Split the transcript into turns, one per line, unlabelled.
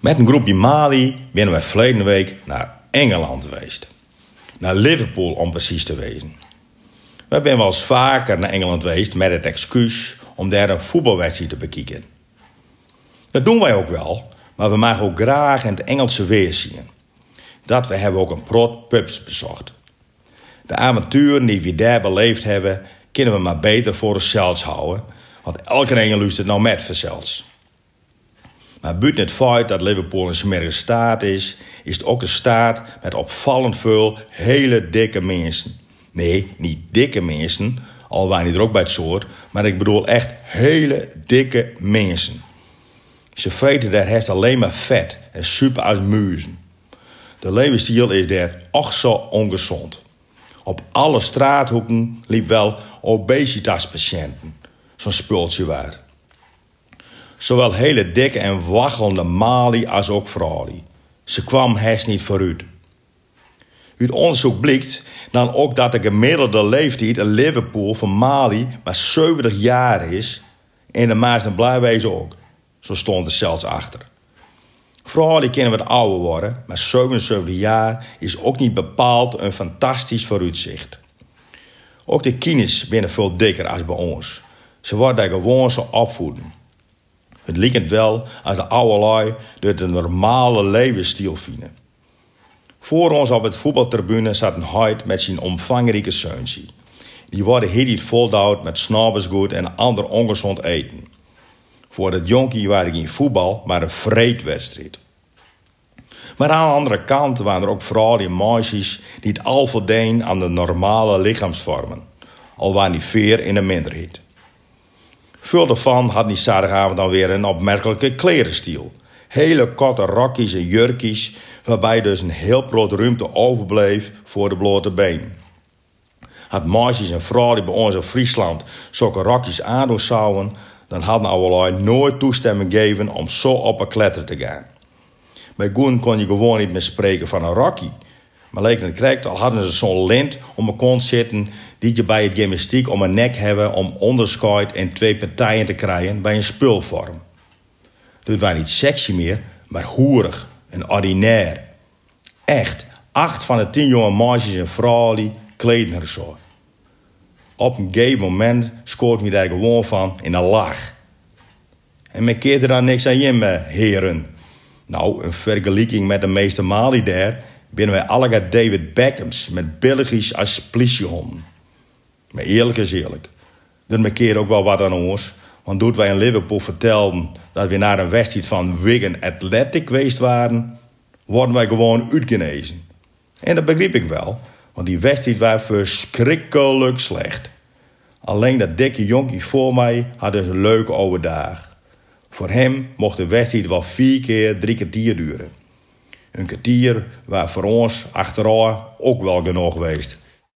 Met een groepje Mali binnen wij verleden week naar Engeland geweest. Naar Liverpool om precies te wezen. We zijn wel eens vaker naar Engeland geweest met het excuus om daar een voetbalwedstrijd te bekijken. Dat doen wij ook wel, maar we maken ook graag in het Engelse weer zien. Dat we hebben ook een prot pubs bezocht. De avonturen die we daar beleefd hebben, kunnen we maar beter voor onszelf houden, want elke Engel luistert nou met vanzelfs. Maar buiten het feit dat Liverpool een smerige staat is, is het ook een staat met opvallend veel hele dikke mensen. Nee, niet dikke mensen, al waren die er ook bij het soort, maar ik bedoel echt hele dikke mensen. Ze vreten daar herst alleen maar vet en super als muizen. De levensstijl is daar ook zo ongezond. Op alle straathoeken liep wel obesitaspatiënten, zo'n spultje waar. Zowel hele dikke en waggelende Mali als ook vrouwen. Ze kwam hers niet vooruit. Uit onderzoek blijkt dan ook dat de gemiddelde leeftijd in Liverpool van Mali maar 70 jaar is. En de Maas en Blijwezen ook. Zo stond er zelfs achter. Vrouwen kunnen wat ouder worden, maar 77 jaar is ook niet bepaald een fantastisch vooruitzicht. Ook de kines binnen veel dikker als bij ons. Ze worden daar gewoon zo opvoeden. Het lijkt wel als de oude lui door de normale levensstijl vinden. Voor ons op het voetbaltribune zat een huid met zijn omvangrijke zeuntje. Die worden heel voldouwd met snabbesgoed en ander ongezond eten. Voor het jonkie waren geen voetbal, maar een vreedwedstrijd. Maar aan de andere kant waren er ook vrouwen en meisjes die het al voldeden aan de normale lichaamsvormen. Al waren die veer in de minderheid. Veel daarvan had die zaterdagavond dan weer een opmerkelijke klerenstiel. Hele korte rokjes en jurkjes, waarbij dus een heel groot ruimte overbleef voor de blote been. Had meisjes en vrouwen die bij ons in Friesland zulke rokjes aandoen zouden, dan hadden allerlei nooit toestemming gegeven om zo op een kletter te gaan. Bij Goen kon je gewoon niet meer spreken van een rokkie. Maar leek het krijgt al hadden ze zo'n lint om een kont zitten die je bij het gymnastiek om een nek hebben om onderscheid en twee partijen te krijgen bij een spulvorm. Dit was niet sexy meer, maar hoerig en ordinair. Echt, acht van de tien jonge meisjes en vrouwen kleden er zo. Op een gegeven moment scoort me daar gewoon van in een lach. En men keert er dan niks aan je, heren. Nou, een vergelijking met de meeste Mali daar binnen wij allemaal David Beckhams met billigjes als. Maar eerlijk is eerlijk. Dat markeert ook wel wat aan ons. Want doet wij in Liverpool vertelden dat we naar een wedstrijd van Wigan Athletic geweest waren, worden wij gewoon uitgenezen. En dat begreep ik wel, want die wedstrijd was verschrikkelijk slecht. Alleen dat dikke jonkie voor mij had dus een leuke oude dag. Voor hem mocht de wedstrijd wel vier keer drie kwartier duren. Een kwartier waar voor ons achteraf ook wel genoeg geweest.